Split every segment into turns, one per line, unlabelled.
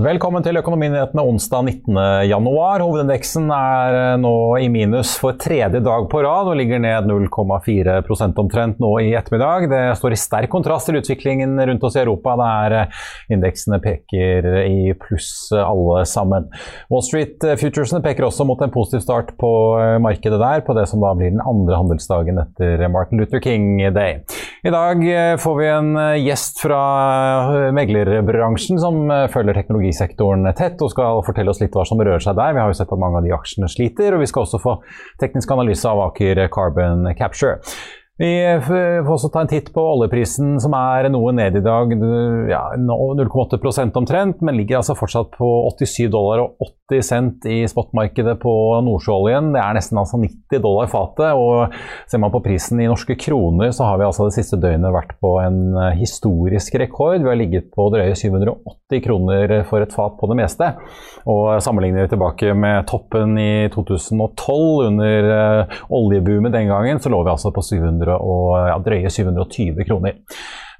Velkommen til Økonominyhetene onsdag 19.1. Hovedindeksen er eh, nå i minus for tredje dag på rad og ligger ned 0,4% omtrent nå i ettermiddag. Det står i sterk kontrast til utviklingen rundt oss i Europa, der eh, indeksene peker i pluss alle sammen. Wall Street eh, Futuresene peker også mot en positiv start på markedet der, på det som da blir den andre handelsdagen etter Martin Luther King Day. I dag får vi en gjest fra meglerbransjen som følger teknologi teknologisektoren tett og skal fortelle oss litt hva som rører seg der. Vi har jo sett at mange av de aksjene sliter, og vi skal også få teknisk analyse av Aker Carbon Capture. Vi får også ta en titt på oljeprisen, som er noe ned i dag. Ja, 0,8% omtrent, men ligger altså fortsatt på 87 dollar og 80 cent i spotmarkedet på nordsjøoljen. Det er nesten altså 90 dollar fatet. og Ser man på prisen i norske kroner, så har vi altså det siste døgnet vært på en historisk rekord. Vi har ligget på drøye 780 kroner for et fat på det meste. Og Sammenligner vi tilbake med toppen i 2012 under oljeboomen oljeboomet den gangen, så lå vi altså på 700 og ja, drøye 720 kroner.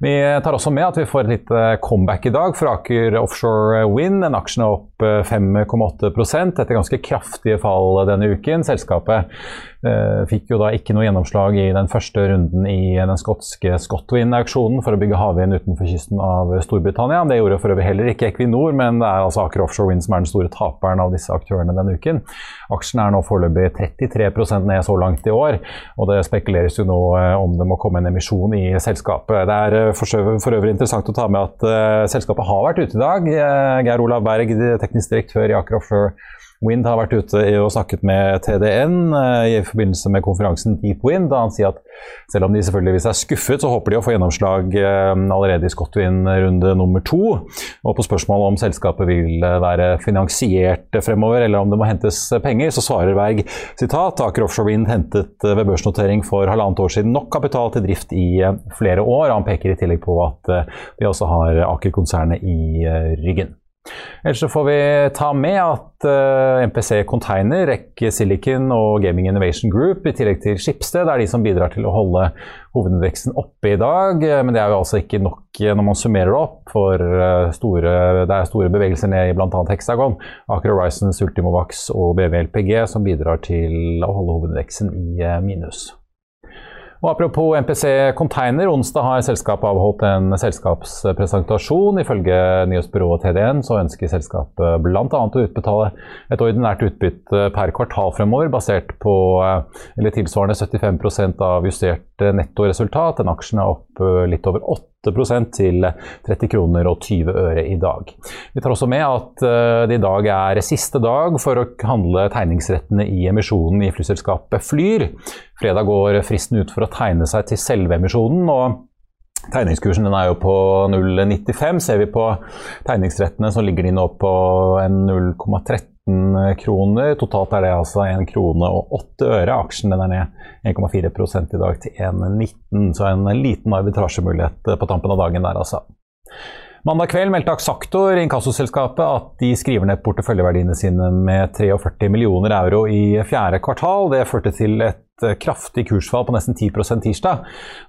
Vi tar også med at vi får et lite comeback i dag for Aker Offshore Wind. En aksjen er opp 5,8% etter ganske kraftige fall denne uken. Selskapet eh, fikk jo da ikke noe gjennomslag i den første runden i den skotske Scotwind-auksjonen for å bygge havvind utenfor kysten av Storbritannia. Det gjorde for øvrig heller ikke Equinor, men det er altså Aker Offshore Wind som er den store taperen av disse aktørene denne uken. Aksjen er nå foreløpig 33% ned så langt i år, og det spekuleres jo nå eh, om det må komme en emisjon i selskapet. Det er eh, for øvrig interessant å ta med at uh, selskapet har vært ute i dag. Uh, Geir Olav Berg, teknisk direktør i Aker Offshore Wind, har vært ute og snakket med TDN uh, i forbindelse med konferansen Deep Wind. Da han sier at selv om de selvfølgeligvis er skuffet, så håper de å få gjennomslag allerede i Scotwind runde nummer to. Og på spørsmålet om selskapet vil være finansiert fremover, eller om det må hentes penger, så svarer Berg sitat Aker Offshore Wind hentet ved børsnotering for halvannet år siden nok kapital til drift i flere år. Han peker i tillegg på at de også har Aker-konsernet i eh, ryggen. Ellers så får vi ta med at uh, eh, MPC Container, REC Silicon og Gaming Innovation Group, i tillegg til Skipsted, er de som bidrar til å holde hovedindeksen oppe i dag. Men det er jo altså ikke nok når man summerer opp, for store, det er store bevegelser ned i bl.a. Hexagon, Aker Horizons, Ultimovax og BVLPG som bidrar til å holde hovedindeksen i minus. Og Apropos MPC Container, onsdag har selskapet avholdt en selskapspresentasjon. Ifølge nyhetsbyrået TDN så ønsker selskapet bl.a. å utbetale et ordinært utbytte per kvartal fremover, basert på eller tilsvarende 75 av justert nettoresultat. Den aksjen er opp Eh, litt over 8 til 30 kroner og 20 øre i dag. Vi tar også med at eh, det i dag er siste dag for å handle tegningsrettene i emisjonen i flyselskapet Flyr. Fredag går fristen ut for å tegne seg til selve emisjonen. og Tegningskursen er jo på 0,95. Ser vi på tegningsrettene, så ligger de nå på 0,13 19 eh, kroner. Totalt er det altså 1 krone og 8 øre. Aksjen den er ned 1,4 i dag til 1,19, så en liten arbitrasjemulighet eh, på tampen av dagen der, altså. Mandag kveld meldte Axactor, inkassoselskapet, at de skriver ned porteføljeverdiene sine med 43 millioner euro i fjerde kvartal. Det førte til et kraftig kursfall på nesten 10% tirsdag.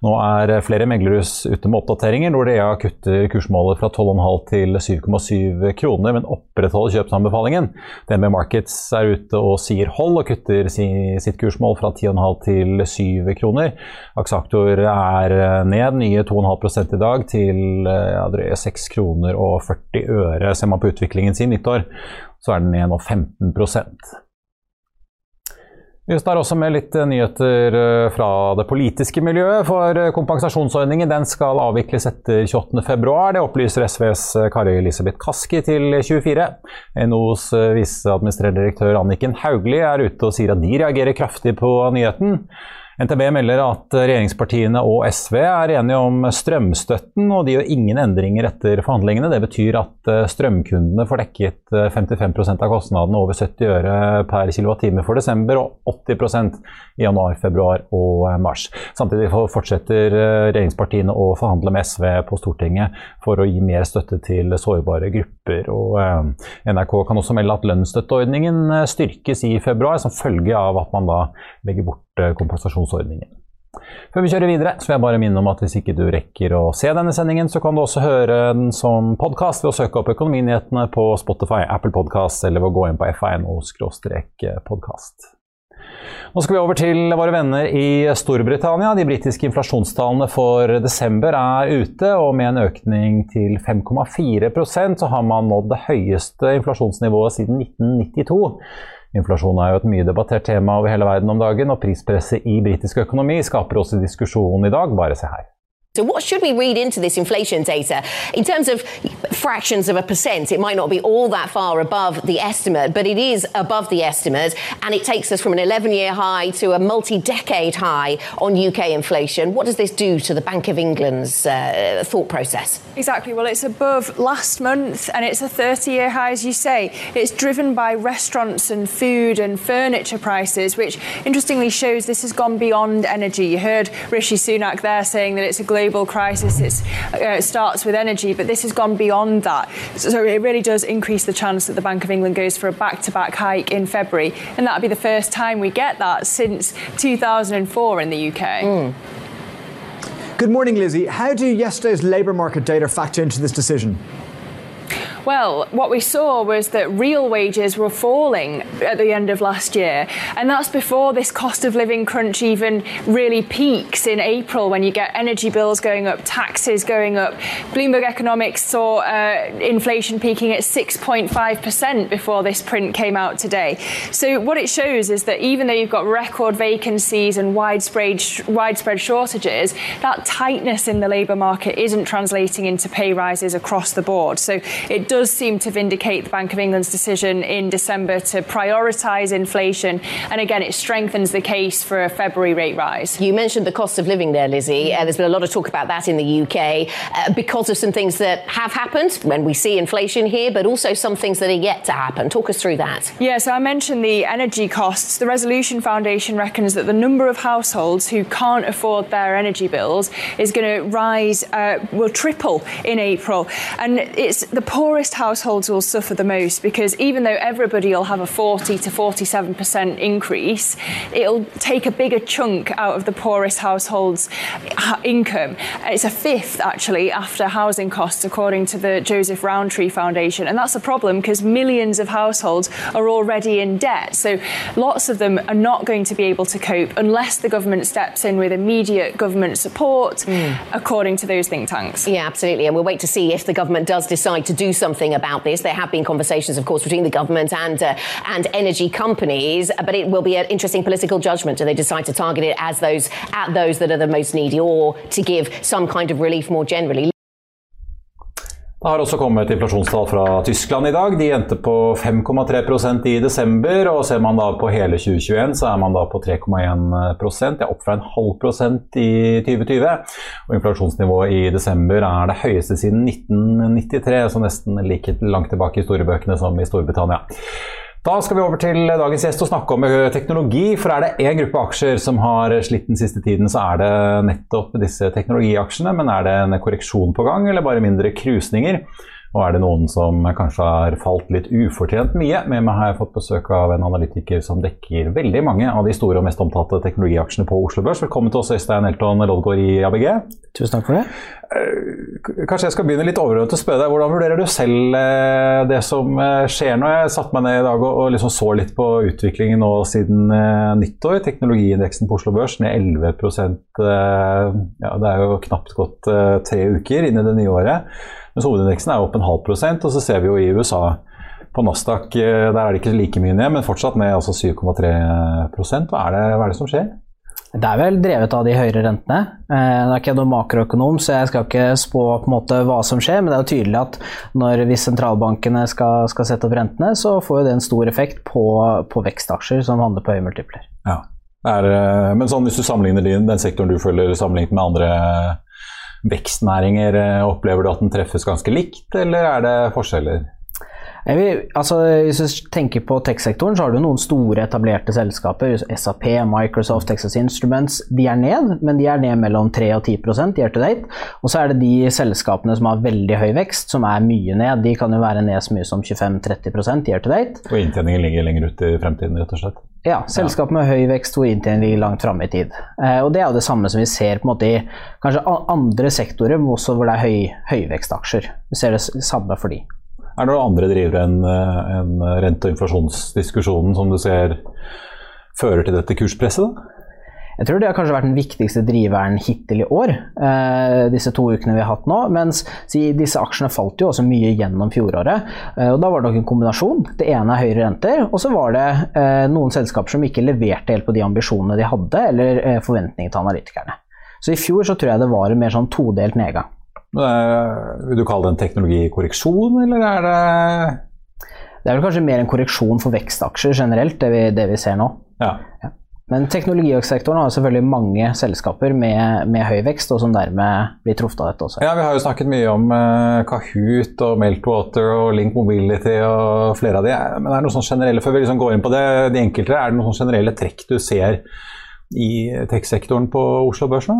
Nå er eh, flere meglerhus ute med oppdateringer. Nordea kutter kursmålet fra 12,5 til 7,7 kroner, men opprettholder kjøpsanbefalingen. DNB Markets er ute og sier hold, og kutter sitt kursmål fra 10,5 til 7 kroner. Aksaktor er eh, ned nye 2,5% i dag til ja, drøye 6 kroner og 40 øre. Ser man på utviklingen siden nyttår, så er den ned nå 15 vi tar også med litt eh, nyheter eh, fra det politiske miljøet. For eh, kompensasjonsordningen den skal avvikles etter 28.2. Det opplyser SVs Kari Elisabeth Kaski til 24. NOs viseadministrerende direktør Anniken Hauglie er ute og sier at de reagerer kraftig på nyheten. NTB melder at regjeringspartiene og SV er enige om strømstøtten, og de gjør ingen endringer etter forhandlingene. Det betyr at eh, strømkundene får dekket 55 eh, av kostnadene over 70 øre per kWt for desember, og 80% i januar, februar og eh, mars. Samtidig fortsetter regjeringspartiene å forhandle med SV på Stortinget for å gi mer støtte til sårbare grupper. Og NRK kan også melde at lønnsstøtteordningen styrkes i februar, som følge av at man da legger bort kompensasjonsordningen. Før vi kjører videre, så vil jeg bare minne om at hvis ikke du rekker å se denne sendingen, så kan du også høre den som podkast ved å søke opp Økonominyhetene på Spotify, Apple Podkast eller ved å gå inn på fa.no-podkast. Nå skal vi over til våre venner i Storbritannia. De britiske inflasjonstallene for desember er ute, og med en økning til 5,4% så har man nådd det høyeste inflasjonsnivået siden 1992. Inflasjon er jo et mye debattert tema over hele verden om dagen, og prispresset i britisk økonomi skaper også diskusjon i dag. Bare se her.
So, what should we read into this inflation data? In terms of fractions of a percent, it might not be all that far above the estimate, but it is above the estimate, and it takes us from an 11 year high to a multi decade high on UK inflation. What does this do to the Bank of England's uh, thought process?
Exactly. Well, it's above last month, and it's a 30 year high, as you say. It's driven by restaurants and food and furniture prices, which interestingly shows this has gone beyond energy. You heard Rishi Sunak there saying that it's a global global crisis. Uh, it starts with energy, but this has gone beyond that. So it really does increase the chance that the Bank of England goes for a back to back hike in February. And that'll be the first time we get that since 2004 in the UK. Mm.
Good morning, Lizzie. How do yesterday's labour market data factor into this decision?
Well, what we saw was that real wages were falling at the end of last year, and that's before this cost of living crunch even really peaks in April when you get energy bills going up, taxes going up. Bloomberg Economics saw uh, inflation peaking at 6.5% before this print came out today. So, what it shows is that even though you've got record vacancies and widespread, widespread shortages, that tightness in the labour market isn't translating into pay rises across the board. So, it does seem to vindicate the Bank of England's decision in December to prioritise inflation. And again, it strengthens the case for a February rate rise.
You mentioned the cost of living there, Lizzie. Uh, there's been a lot of talk about that in the UK uh, because of some things that have happened when we see inflation here, but also some things that are yet to happen. Talk us through that.
Yeah, so I mentioned the energy costs. The Resolution Foundation reckons that the number of households who can't afford their energy bills is going to rise, uh, will triple in April. And it's the poorest poorest households will suffer the most because even though everybody will have a 40 to 47% increase, it'll take a bigger chunk out of the poorest households' income. It's a fifth actually after housing costs, according to the Joseph Rowntree Foundation. And that's a problem because millions of households are already in debt. So lots of them are not going to be able to cope unless the government steps in with immediate government support, mm. according to those think tanks.
Yeah, absolutely. And we'll wait to see if the government does decide to do something something about this. There have been conversations, of course, between the government and uh, and energy companies, but it will be an interesting political judgment. Do they decide to target it as those at those that are the most needy, or to give some kind of relief more generally?
Det har også kommet inflasjonstall fra Tyskland i dag. De endte på 5,3% i desember. og Ser man da på hele 2021, så er man da på 3,1 Det er opp fra en halv prosent i 2020. Og inflasjonsnivået i desember er det høyeste siden 1993, så nesten like langt tilbake i historiebøkene som i Storbritannia. Da skal vi over til dagens gjest og snakke om teknologi. For er det én gruppe aksjer som har slitt den siste tiden, så er det nettopp disse teknologiaksjene. Men er det en korreksjon på gang, eller bare mindre krusninger? Og er det noen som kanskje har falt litt ufortjent mye? Med meg har jeg fått besøk av en analytiker som dekker veldig mange av de store og mest omtalte teknologiaksjene på Oslo Børs. Velkommen til oss, Øystein Elton Loddgaard i ABG.
Tusen takk for det.
Eh, kanskje jeg skal begynne litt overordnet å spørre deg. Hvordan vurderer du selv eh, det som eh, skjer nå? Jeg satte meg ned i dag og liksom så litt på utviklingen nå siden nyttår. Teknologiindeksen på Oslo Børs ned 11 ja, Det er jo knapt gått tre uker inn i det nye året. Mens hovedindeksen er opp en halv prosent. Og så ser vi jo i USA på Nasdaq, eh, der er det ikke like mye ned, men fortsatt ned altså 7,3% hva, er det, hva er det som skjer?
Det er vel drevet av de høyere rentene. Det nå er ikke jeg noen makroøkonom, så jeg skal ikke spå på en måte hva som skjer, men det er jo tydelig at når, hvis sentralbankene skal, skal sette opp rentene, så får det en stor effekt på, på vekstaksjer som handler på høye multipler.
Ja. Er, eh, men sånn, hvis du sammenligner din, den sektoren du følger sammenlignet med andre vekstnæringer, eh, opplever du at den treffes ganske likt, eller er det forskjeller?
Vil, altså, hvis du tenker på tech-sektoren, så har du noen store etablerte selskaper. SAP, Microsoft, Texas Instruments. De er ned, men de er ned mellom 3 og 10 year to date. Og så er det de selskapene som har veldig høy vekst, som er mye ned. De kan jo være ned så mye som 25-30 year to date.
Og inntjeningen ligger lenger ut i fremtiden, rett og slett?
Ja, selskap med høy vekst hvor inntjening ligger langt framme i tid. Eh, og Det er jo det samme som vi ser på en måte i kanskje andre sektorer men også hvor det er høy, høyvekstaksjer. Vi ser det samme for de.
Er det noen andre drivere enn en rente- og inflasjonsdiskusjonen som du ser fører til dette kurspresset?
Jeg tror det har kanskje vært den viktigste driveren hittil i år, eh, disse to ukene vi har hatt nå. Mens si, disse aksjene falt jo også mye gjennom fjoråret. Eh, og Da var det nok en kombinasjon. Det ene er høyere renter, og så var det eh, noen selskaper som ikke leverte helt på de ambisjonene de hadde, eller forventningene til analytikerne. Så i fjor så tror jeg det var en mer sånn todelt nedgang.
Men, vil du kalle det en teknologikorreksjon, eller er det
Det er vel kanskje mer en korreksjon for vekstaksjer generelt, det vi, det vi ser nå.
Ja.
Ja. Men teknologisektoren har selvfølgelig mange selskaper med, med, høy vekst, og som dermed blir truffet av dette også.
Ja, Vi har jo snakket mye om eh, Kahoot og Meltwater og Link Mobility og flere av de. Men er det noe sånn generelle, før vi liksom går inn på det, de enkelte, er det noen sånn generelle trekk du ser i tech-sektoren på Oslo Børs nå?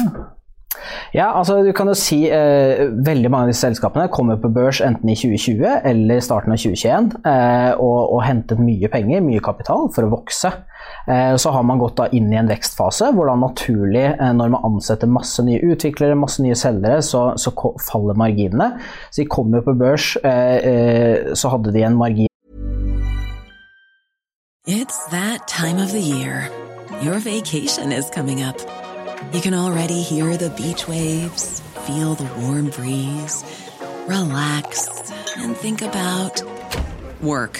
Ja, altså du kan jo si eh, Veldig mange av disse selskapene kommer på børs enten i 2020 eller starten av 2021 eh, og, og, hentet mye penger, mye kapital, for å vokse. Eh, så har man gått inn i en vekstfase hvor da naturlig, eh, når man ansetter masse nye utviklere, masse nye selgere, så, så faller marginene. Så de kom jo på børs, eh, så hadde de en margin
It's that time of the year. Your vacation is coming up. You can already hear the beach waves, feel the warm breeze, relax and think about work.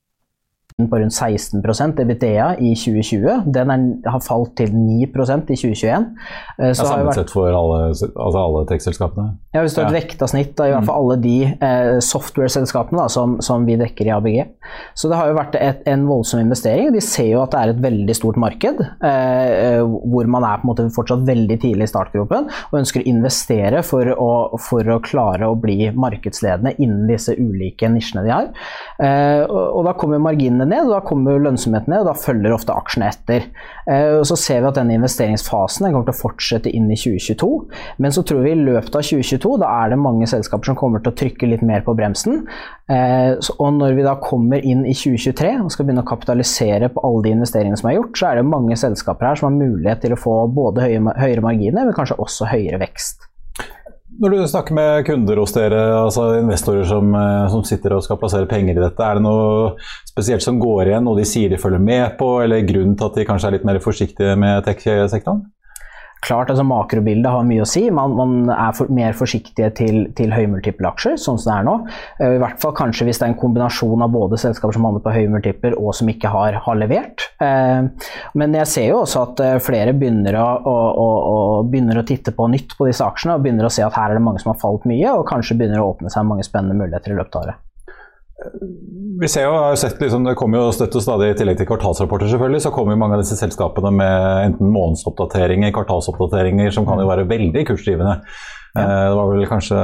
på rundt 16% EBITDA i 2020. Den er, har falt til 9% i 2021.
Eh, ja, Samlet sett for alle, altså alle tech-selskapene?
Ja, hvis du har et ja. vekta snitt av i hvert fall alle de eh, software-selskapene som, som, vi dekker i ABG. Så det har jo vært et, en voldsom investering. De ser jo at det er et veldig stort marked, eh, hvor man er på en måte fortsatt veldig tidlig i startgropen og ønsker å investere for å, for å klare å bli markedsledende innen disse ulike nisjene de har. Eh, og, og da kommer marginene ned, og da kommer lønnsomheten ned, og da følger ofte aksjene etter. Eh, og så ser vi at denne investeringsfasen kommer til å fortsette inn i 2022. Men så tror vi i løpet av 2022 da er det mange selskaper som kommer til å trykke litt mer på bremsen. Eh, og når vi da kommer inn i 2023 og skal begynne å kapitalisere på alle de investeringene som er gjort, så er det mange selskaper her som har mulighet til å få både høyere marginer, men kanskje også høyere vekst.
Når du snakker med kunder hos dere, altså investorer som, eh, som, sitter og skal plassere penger i dette, er det noe spesielt som går igjen, noe de sier de følger med på, eller grunnen til at de kanskje er litt mer forsiktige med tech-sektoren?
Klart, altså Makrobildet har mye å si. Man, man er for, mer forsiktige til, til høymultiple aksjer, sånn som det er nå. Eh, I hvert fall kanskje hvis det er en kombinasjon av både selskaper som handler på høymultipler og som ikke har, har levert. Eh, men jeg ser jo også at eh, flere begynner å, å, å, begynner å titte på nytt på disse aksjene og begynner å se at her er det mange som har falt mye, og kanskje begynner å åpne seg mange spennende muligheter i løpet av året
vi ser jo, har sett liksom, Det kommer jo støtt og stadig i tillegg til kvartalsrapporter, selvfølgelig, så kommer jo mange av disse selskapene med enten månedsoppdateringer, kvartalsoppdateringer, som kan jo være veldig kursdrivende. Ja. Eh, det var vel kanskje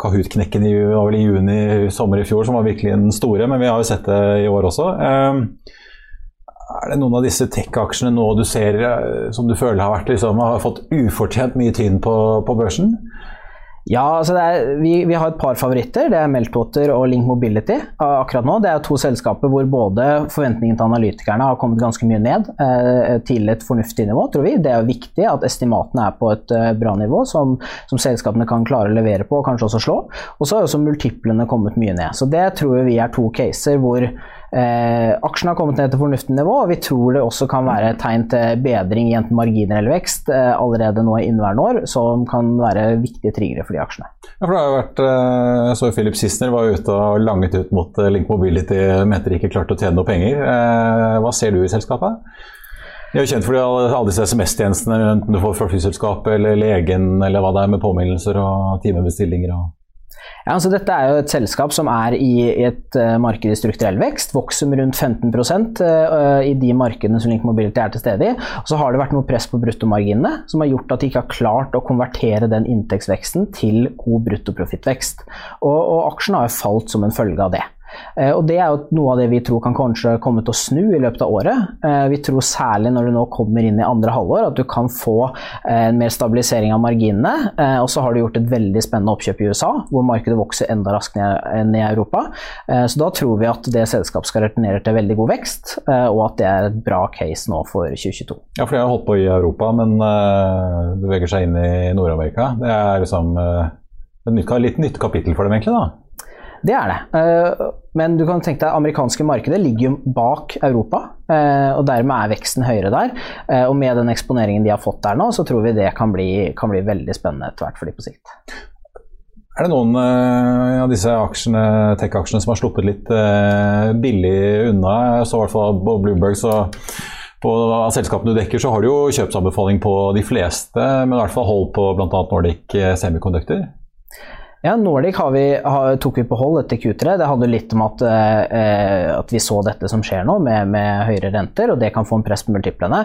Kahoot-knekken i, i juni sommer i fjor som var virkelig den store, men vi har jo sett det i år også. Eh, Er det noen av disse tech-aksjene nå du ser som du føler har, vært, liksom, har fått ufortjent mye tynn på, på børsen?
Ja, altså er, vi, vi, har et par favoritter. Det er Meltwater og Link Mobility akkurat nå. Det er to selskaper hvor både forventningene til analytikerne har kommet ganske mye ned eh, til et fornuftig nivå, tror vi. Det er viktig at estimatene er på et eh, bra nivå som, som, selskapene kan klare å levere på og kanskje også slå. Og så har også multiplene kommet mye ned. Så det tror vi er to caser hvor Eh, aksjene har kommet ned til fornuftig nivå, og vi tror det også kan være et tegn til bedring i enten marginer eller vekst eh, allerede nå i inneværende år, som kan være viktige triggere for de aksjene.
Ja, for det har jo vært, eh, Jeg så Philip Sissener var ute og langet ut mot eh, Link Mobility, mente de ikke klarte å tjene noe penger. Eh, hva ser du i selskapet? De er jo kjent for alle disse SMS-tjenestene, enten du får flyselskapet eller legen eller hva det er med påminnelser og timebestillinger. og
ja, altså dette er jo et selskap som er i et uh, marked i strukturell vekst. Vokser med rundt 15 uh, i de markedene som Link Mobility er til stede i. Og så har det vært noe press på bruttomarginene som har gjort at de ikke har klart å konvertere den inntektsveksten til god bruttoprofittvekst. Og, og aksjen har jo falt som en følge av det. Eh, og Det er jo noe av det vi tror kan kanskje komme til å snu i løpet av året. Eh, vi tror særlig når du nå kommer inn i andre halvår at du kan få eh, en mer stabilisering av marginene. Og så har du gjort et veldig spennende oppkjøp i USA, hvor markedet vokser enda raskere enn i Europa. Så da tror vi at det selskapet skal returnere til veldig god vekst, og at det er et bra case nå for 2022.
Ja, for de har holdt på i Europa, men beveger seg inn i Nord-Amerika. Det er liksom et litt nytt kapittel for dem, egentlig? da?
Det er det. Eh, men du kan tenke deg amerikanske markedet ligger jo bak Europa, eh, og dermed er veksten høyere der. Eh, og med den eksponeringen de har fått der nå, så tror vi det kan bli, kan bli veldig spennende etter hvert for de på sikt.
Er det noen av disse tech-aksjene som har sluppet litt billig unna? Så i hvert fall på Bloomberg så på av selskapene du dekker, så har du jo kjøpsanbefaling på de fleste, men i hvert fall hold på bl.a. Nordic Semiconductor.
Ja, Nordic vi, tok vi på hold etter Q3. Det handler litt om at, eh, at, vi så dette som skjer nå, med, med, høyere renter, og det kan få en press på multiplene.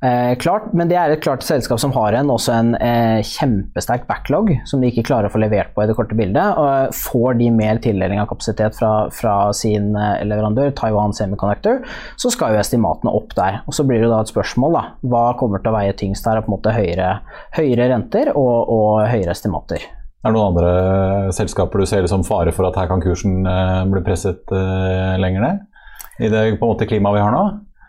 Eh, klart, men det er et klart selskap som har en, også en eh, kjempesterk backlog, som de ikke klarer å få levert på i det korte bildet. og Får de mer tildeling av kapasitet fra, fra sin eh, leverandør, Taiwan Semiconductor, så skal jo estimatene opp der. Og Så blir det da et spørsmål, da. Hva kommer til å veie tyngst her? på en måte Høyere, høyere renter og, og høyere estimater.
Er det noen andre selskaper du ser som fare for at her kan kursen eh, bli presset eh, lenger ned? I det på en måte klimaet vi har nå?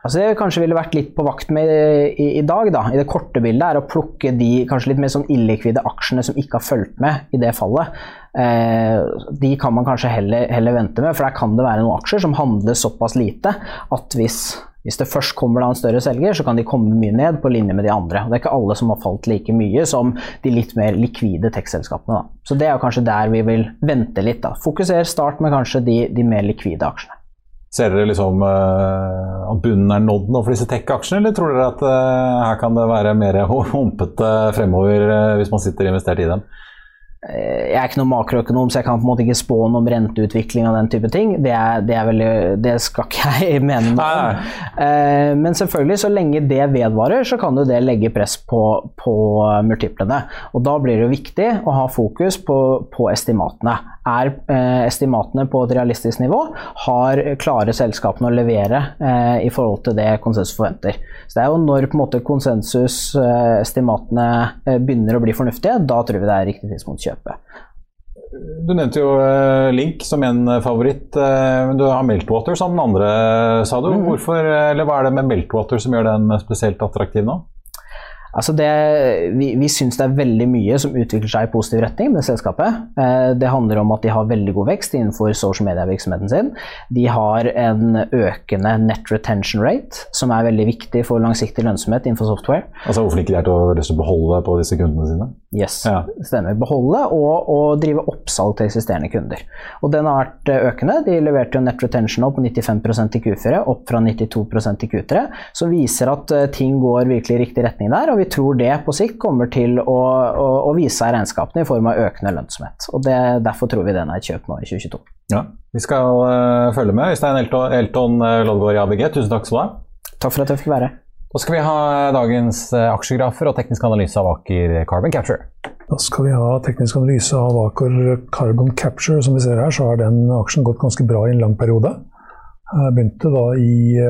Altså det vi kanskje ville vært litt på vakt med i, i, dag, da, i det korte bildet, er å plukke de kanskje litt mer sånn illikvide aksjene som ikke har fulgt med i det fallet. Eh, de kan man kanskje heller, heller, vente med, for der kan det være noen aksjer som handler såpass lite at hvis hvis det først kommer da en større selger, så kan de komme mye ned på linje med de andre. Det er ikke alle som har falt like mye som de litt mer likvide tech-selskapene. Så det er kanskje der vi vil vente litt. da. Fokuser, start med kanskje de, de mer likvide aksjene.
Ser dere liksom uh, at bunnen er nådd nå for disse tech-aksjene, eller tror dere at uh, her kan det være mer humpete fremover uh, hvis man sitter investert i dem?
Eh, jeg er ikke noen makroøkonom, så jeg kan på en måte ikke spå noe om renteutvikling og den type ting. Det, er, det, er veldig, det skal ikke jeg mene noe om. Eh, men selvfølgelig, så lenge det vedvarer, så kan jo det legge press på, på multiplene. Og da blir det jo viktig å ha fokus på, på estimatene. Er eh, estimatene på et realistisk nivå? Har klare selskapene å levere i forhold til det konsensus forventer? Så det er jo når på en måte konsensusestimatene begynner å bli fornuftige, da tror vi det er riktig tidspunkt å kjøpe kjøpe.
Du nevnte jo eh, Link som en favoritt. men du har Meltwater som den andre, sa du. Mm. Hvorfor, eller hva er det med Meltwater som gjør den spesielt attraktiv nå?
Altså det, vi vi syns det er veldig mye som utvikler seg i positiv retning med selskapet. Eh, det handler om at de har veldig god vekst innenfor social media-virksomheten sin. De har en økende net retention rate, som er veldig viktig for langsiktig lønnsomhet innenfor software.
Altså Hvor flinke de er til å beholde på disse kundene sine?
Yes, ja. stemmer. Beholde og, og, drive oppsalg til eksisterende kunder. Og den har vært eh, økende. De leverte jo net retention opp på 95% i Q4, opp fra 92% i Q3, som viser at eh, ting går virkelig i riktig retning der. og vi tror det på sikt kommer til å, å, å vise seg i regnskapene i form av økende lønnsomhet. Og det, Derfor tror vi den er et kjøp nå i 2022.
Ja, Vi skal uh, følge med. Øystein Elton, Elton Loddgaard Lodgaard i ABG, tusen takk skal du ha.
Takk for at jeg fikk være.
Da skal vi ha dagens uh, aksjegrafer og teknisk analyse av Aker Carbon Capture.
Da skal vi ha teknisk analyse av Aker Carbon Capture. Som vi ser her, så har den aksjen gått ganske bra i en lang periode. Begynte da i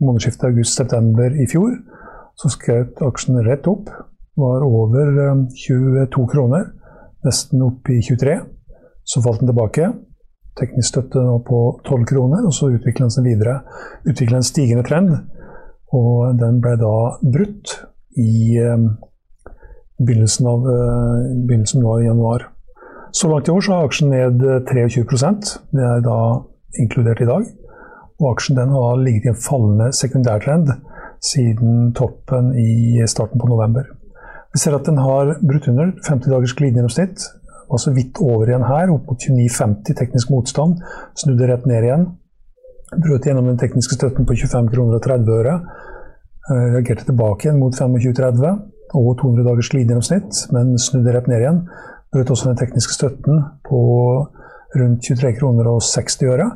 månedsskiftet august-september i fjor, så skjøt aksjen rett opp. Var over 22 eh, kroner, nesten opp i 23. Så falt den tilbake. Teknisk støtte nå på 12 kroner, og så utviklet den seg videre. Utvikla en stigende trend, og den ble da brutt i um, begynnelsen av uh, begynnelsen av januar. Så langt i år så har aksjen ned 23 Det er da inkludert i dag. Og aksjen den har ligget i en fallende sekundærtrend siden toppen i starten på november. Vi ser at den har brutt under 50 dagers glidegjennomsnitt. Var så vidt over igjen her, opp mot 29,50 teknisk motstand. Snudde rett ned igjen. Brøt gjennom den tekniske støtten på 25 kroner og 30 øre. Eh, reagerte tilbake igjen mot 25,30 og 200 dagers glidegjennomsnitt, men snudde rett ned igjen. Brøt også den tekniske støtten på rundt 23 kroner og 60 øre.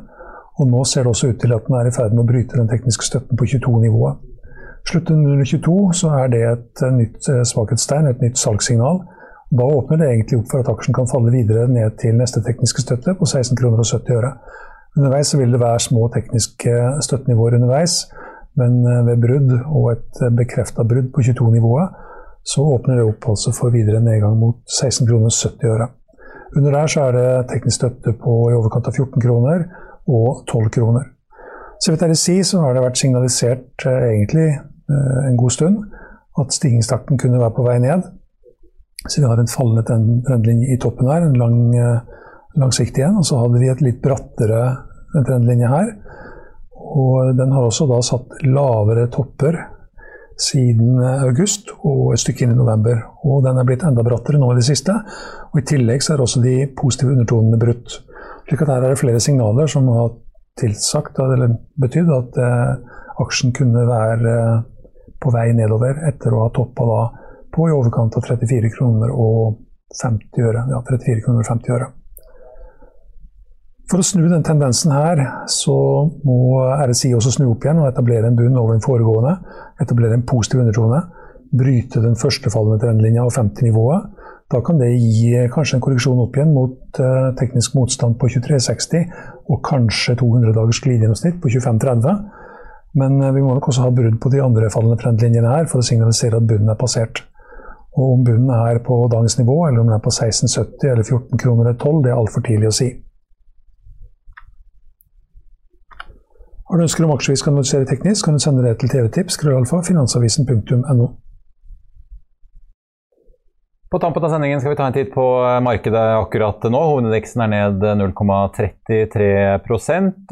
Og nå ser det også ut til at den er i ferd med å bryte den tekniske støtten på 22-nivået. Slutter den under 22, så er det et nytt eh, svakhetstegn, et nytt salgssignal. Da åpner det egentlig opp for at aksjen kan falle videre ned til neste tekniske støtte på 16 kroner og 70 øre. Underveis vil det være små tekniske støttenivåer underveis, men eh, ved brudd og et bekrefta brudd på 22-nivået, så åpner det opp altså for videre nedgang mot 16 kroner og 70 øre. Under der så er det teknisk støtte på i overkant av 14 kroner og 12 kroner. Så vidt jeg vil si, så har det vært signalisert eh, egentlig eh, en god stund at stigningstakten kunne være på vei ned. Så vi har en fallende trendlinje i toppen her, en lang, eh, langsiktig en. Og så hadde vi et litt brattere trendlinje her. Og den har også da satt lavere topper siden august og et stykke inn i november. Og den er blitt enda brattere nå i det siste. Og i tillegg så er også de positive undertonene brutt. Slik at her er det flere signaler som har tilsagt, eller betydd, at eh, aksjen kunne være eh, på vei nedover etter å ha toppa da på i overkant av 34 kroner og 50 øre. Ja, 34 kroner og 50 øre. For å snu den tendensen her, så må RSI også snu opp igjen og etablere en bunn over den foregående. Etablere en positiv undertone. Bryte den førstefallende trendlinja og 50-nivået. Da kan det gi kanskje en korreksjon opp igjen mot uh, teknisk motstand på 2360 og kanskje 200 dagers glidegjennomsnitt på 2530. Men uh, vi må nok også ha brudd på de andre fallende trendlinjene her for å signalisere at bunnen er passert. Og om bunnen er på dagens nivå, eller om den er på 1670 eller 14 kroner eller 12, det er altfor tidlig å si. Har du ønsker om aksjer vi skal analysere teknisk, kan du sende det til TV-tips. finansavisen.no.
På tampen av sendingen skal vi ta en titt på eh, markedet akkurat nå. Hovedindeksen er ned 0,33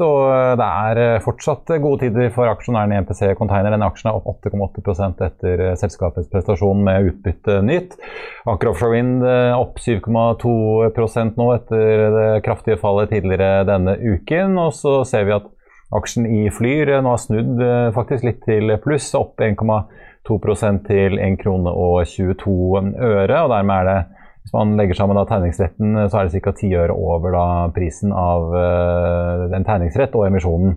og eh, det er eh, fortsatt gode tider for aksjonæren i MPC Container. Denne aksjen er opp 8,8% etter selskapets prestasjon med utbytte nytt. Aker Offshore Wind opp 7,2 nå etter det kraftige fallet tidligere denne uken. Og så ser vi at aksjen i Flyr nå har snudd faktisk litt til pluss, opp 1,2 2% til 1 krone og 22 øre. og dermed er det hvis man legger sammen da tegningsretten, så er det ca. 10 øre over da prisen av uh, en tegningsrett og emisjonen.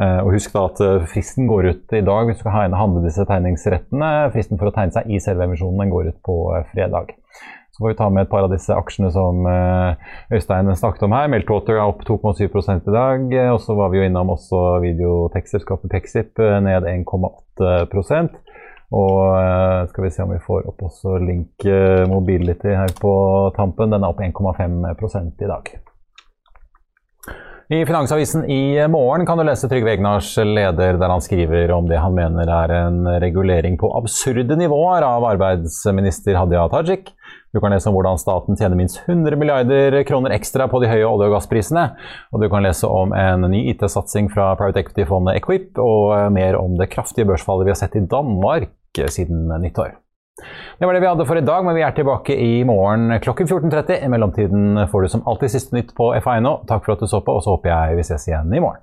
Uh, og Husk da at uh, fristen går ut i dag hvis du skal handle disse tegningsrettene. Fristen for å tegne seg i selve emisjonen den går ut på fredag. Så får vi ta med et par av disse aksjene som Øystein snakket om her. Meltwater er opp 2,7 i dag. Og så var vi jo innom også videotekstselskapet Pexip ned 1,8 og uh, skal vi se om vi får opp også Link uh, Mobility her på tampen. Den er opp 1,5 i dag. I Finansavisen i morgen kan du lese Trygve Egnars leder der han skriver om det han mener er en regulering på absurde nivåer av arbeidsminister Hadia Tajik. Du kan lese om hvordan staten tjener minst 100 milliarder kroner ekstra på de høye olje- og gassprisene. Og du kan lese om en ny IT-satsing fra private equity-fondet Equip, og mer om det kraftige børsfallet vi har sett i Danmark siden nyttår. Det var det vi hadde for i dag, men vi er tilbake i morgen klokken 14.30. I mellomtiden får du som alltid siste nytt på FA.no. Takk for at du så på, og så håper jeg vi ses igjen i morgen.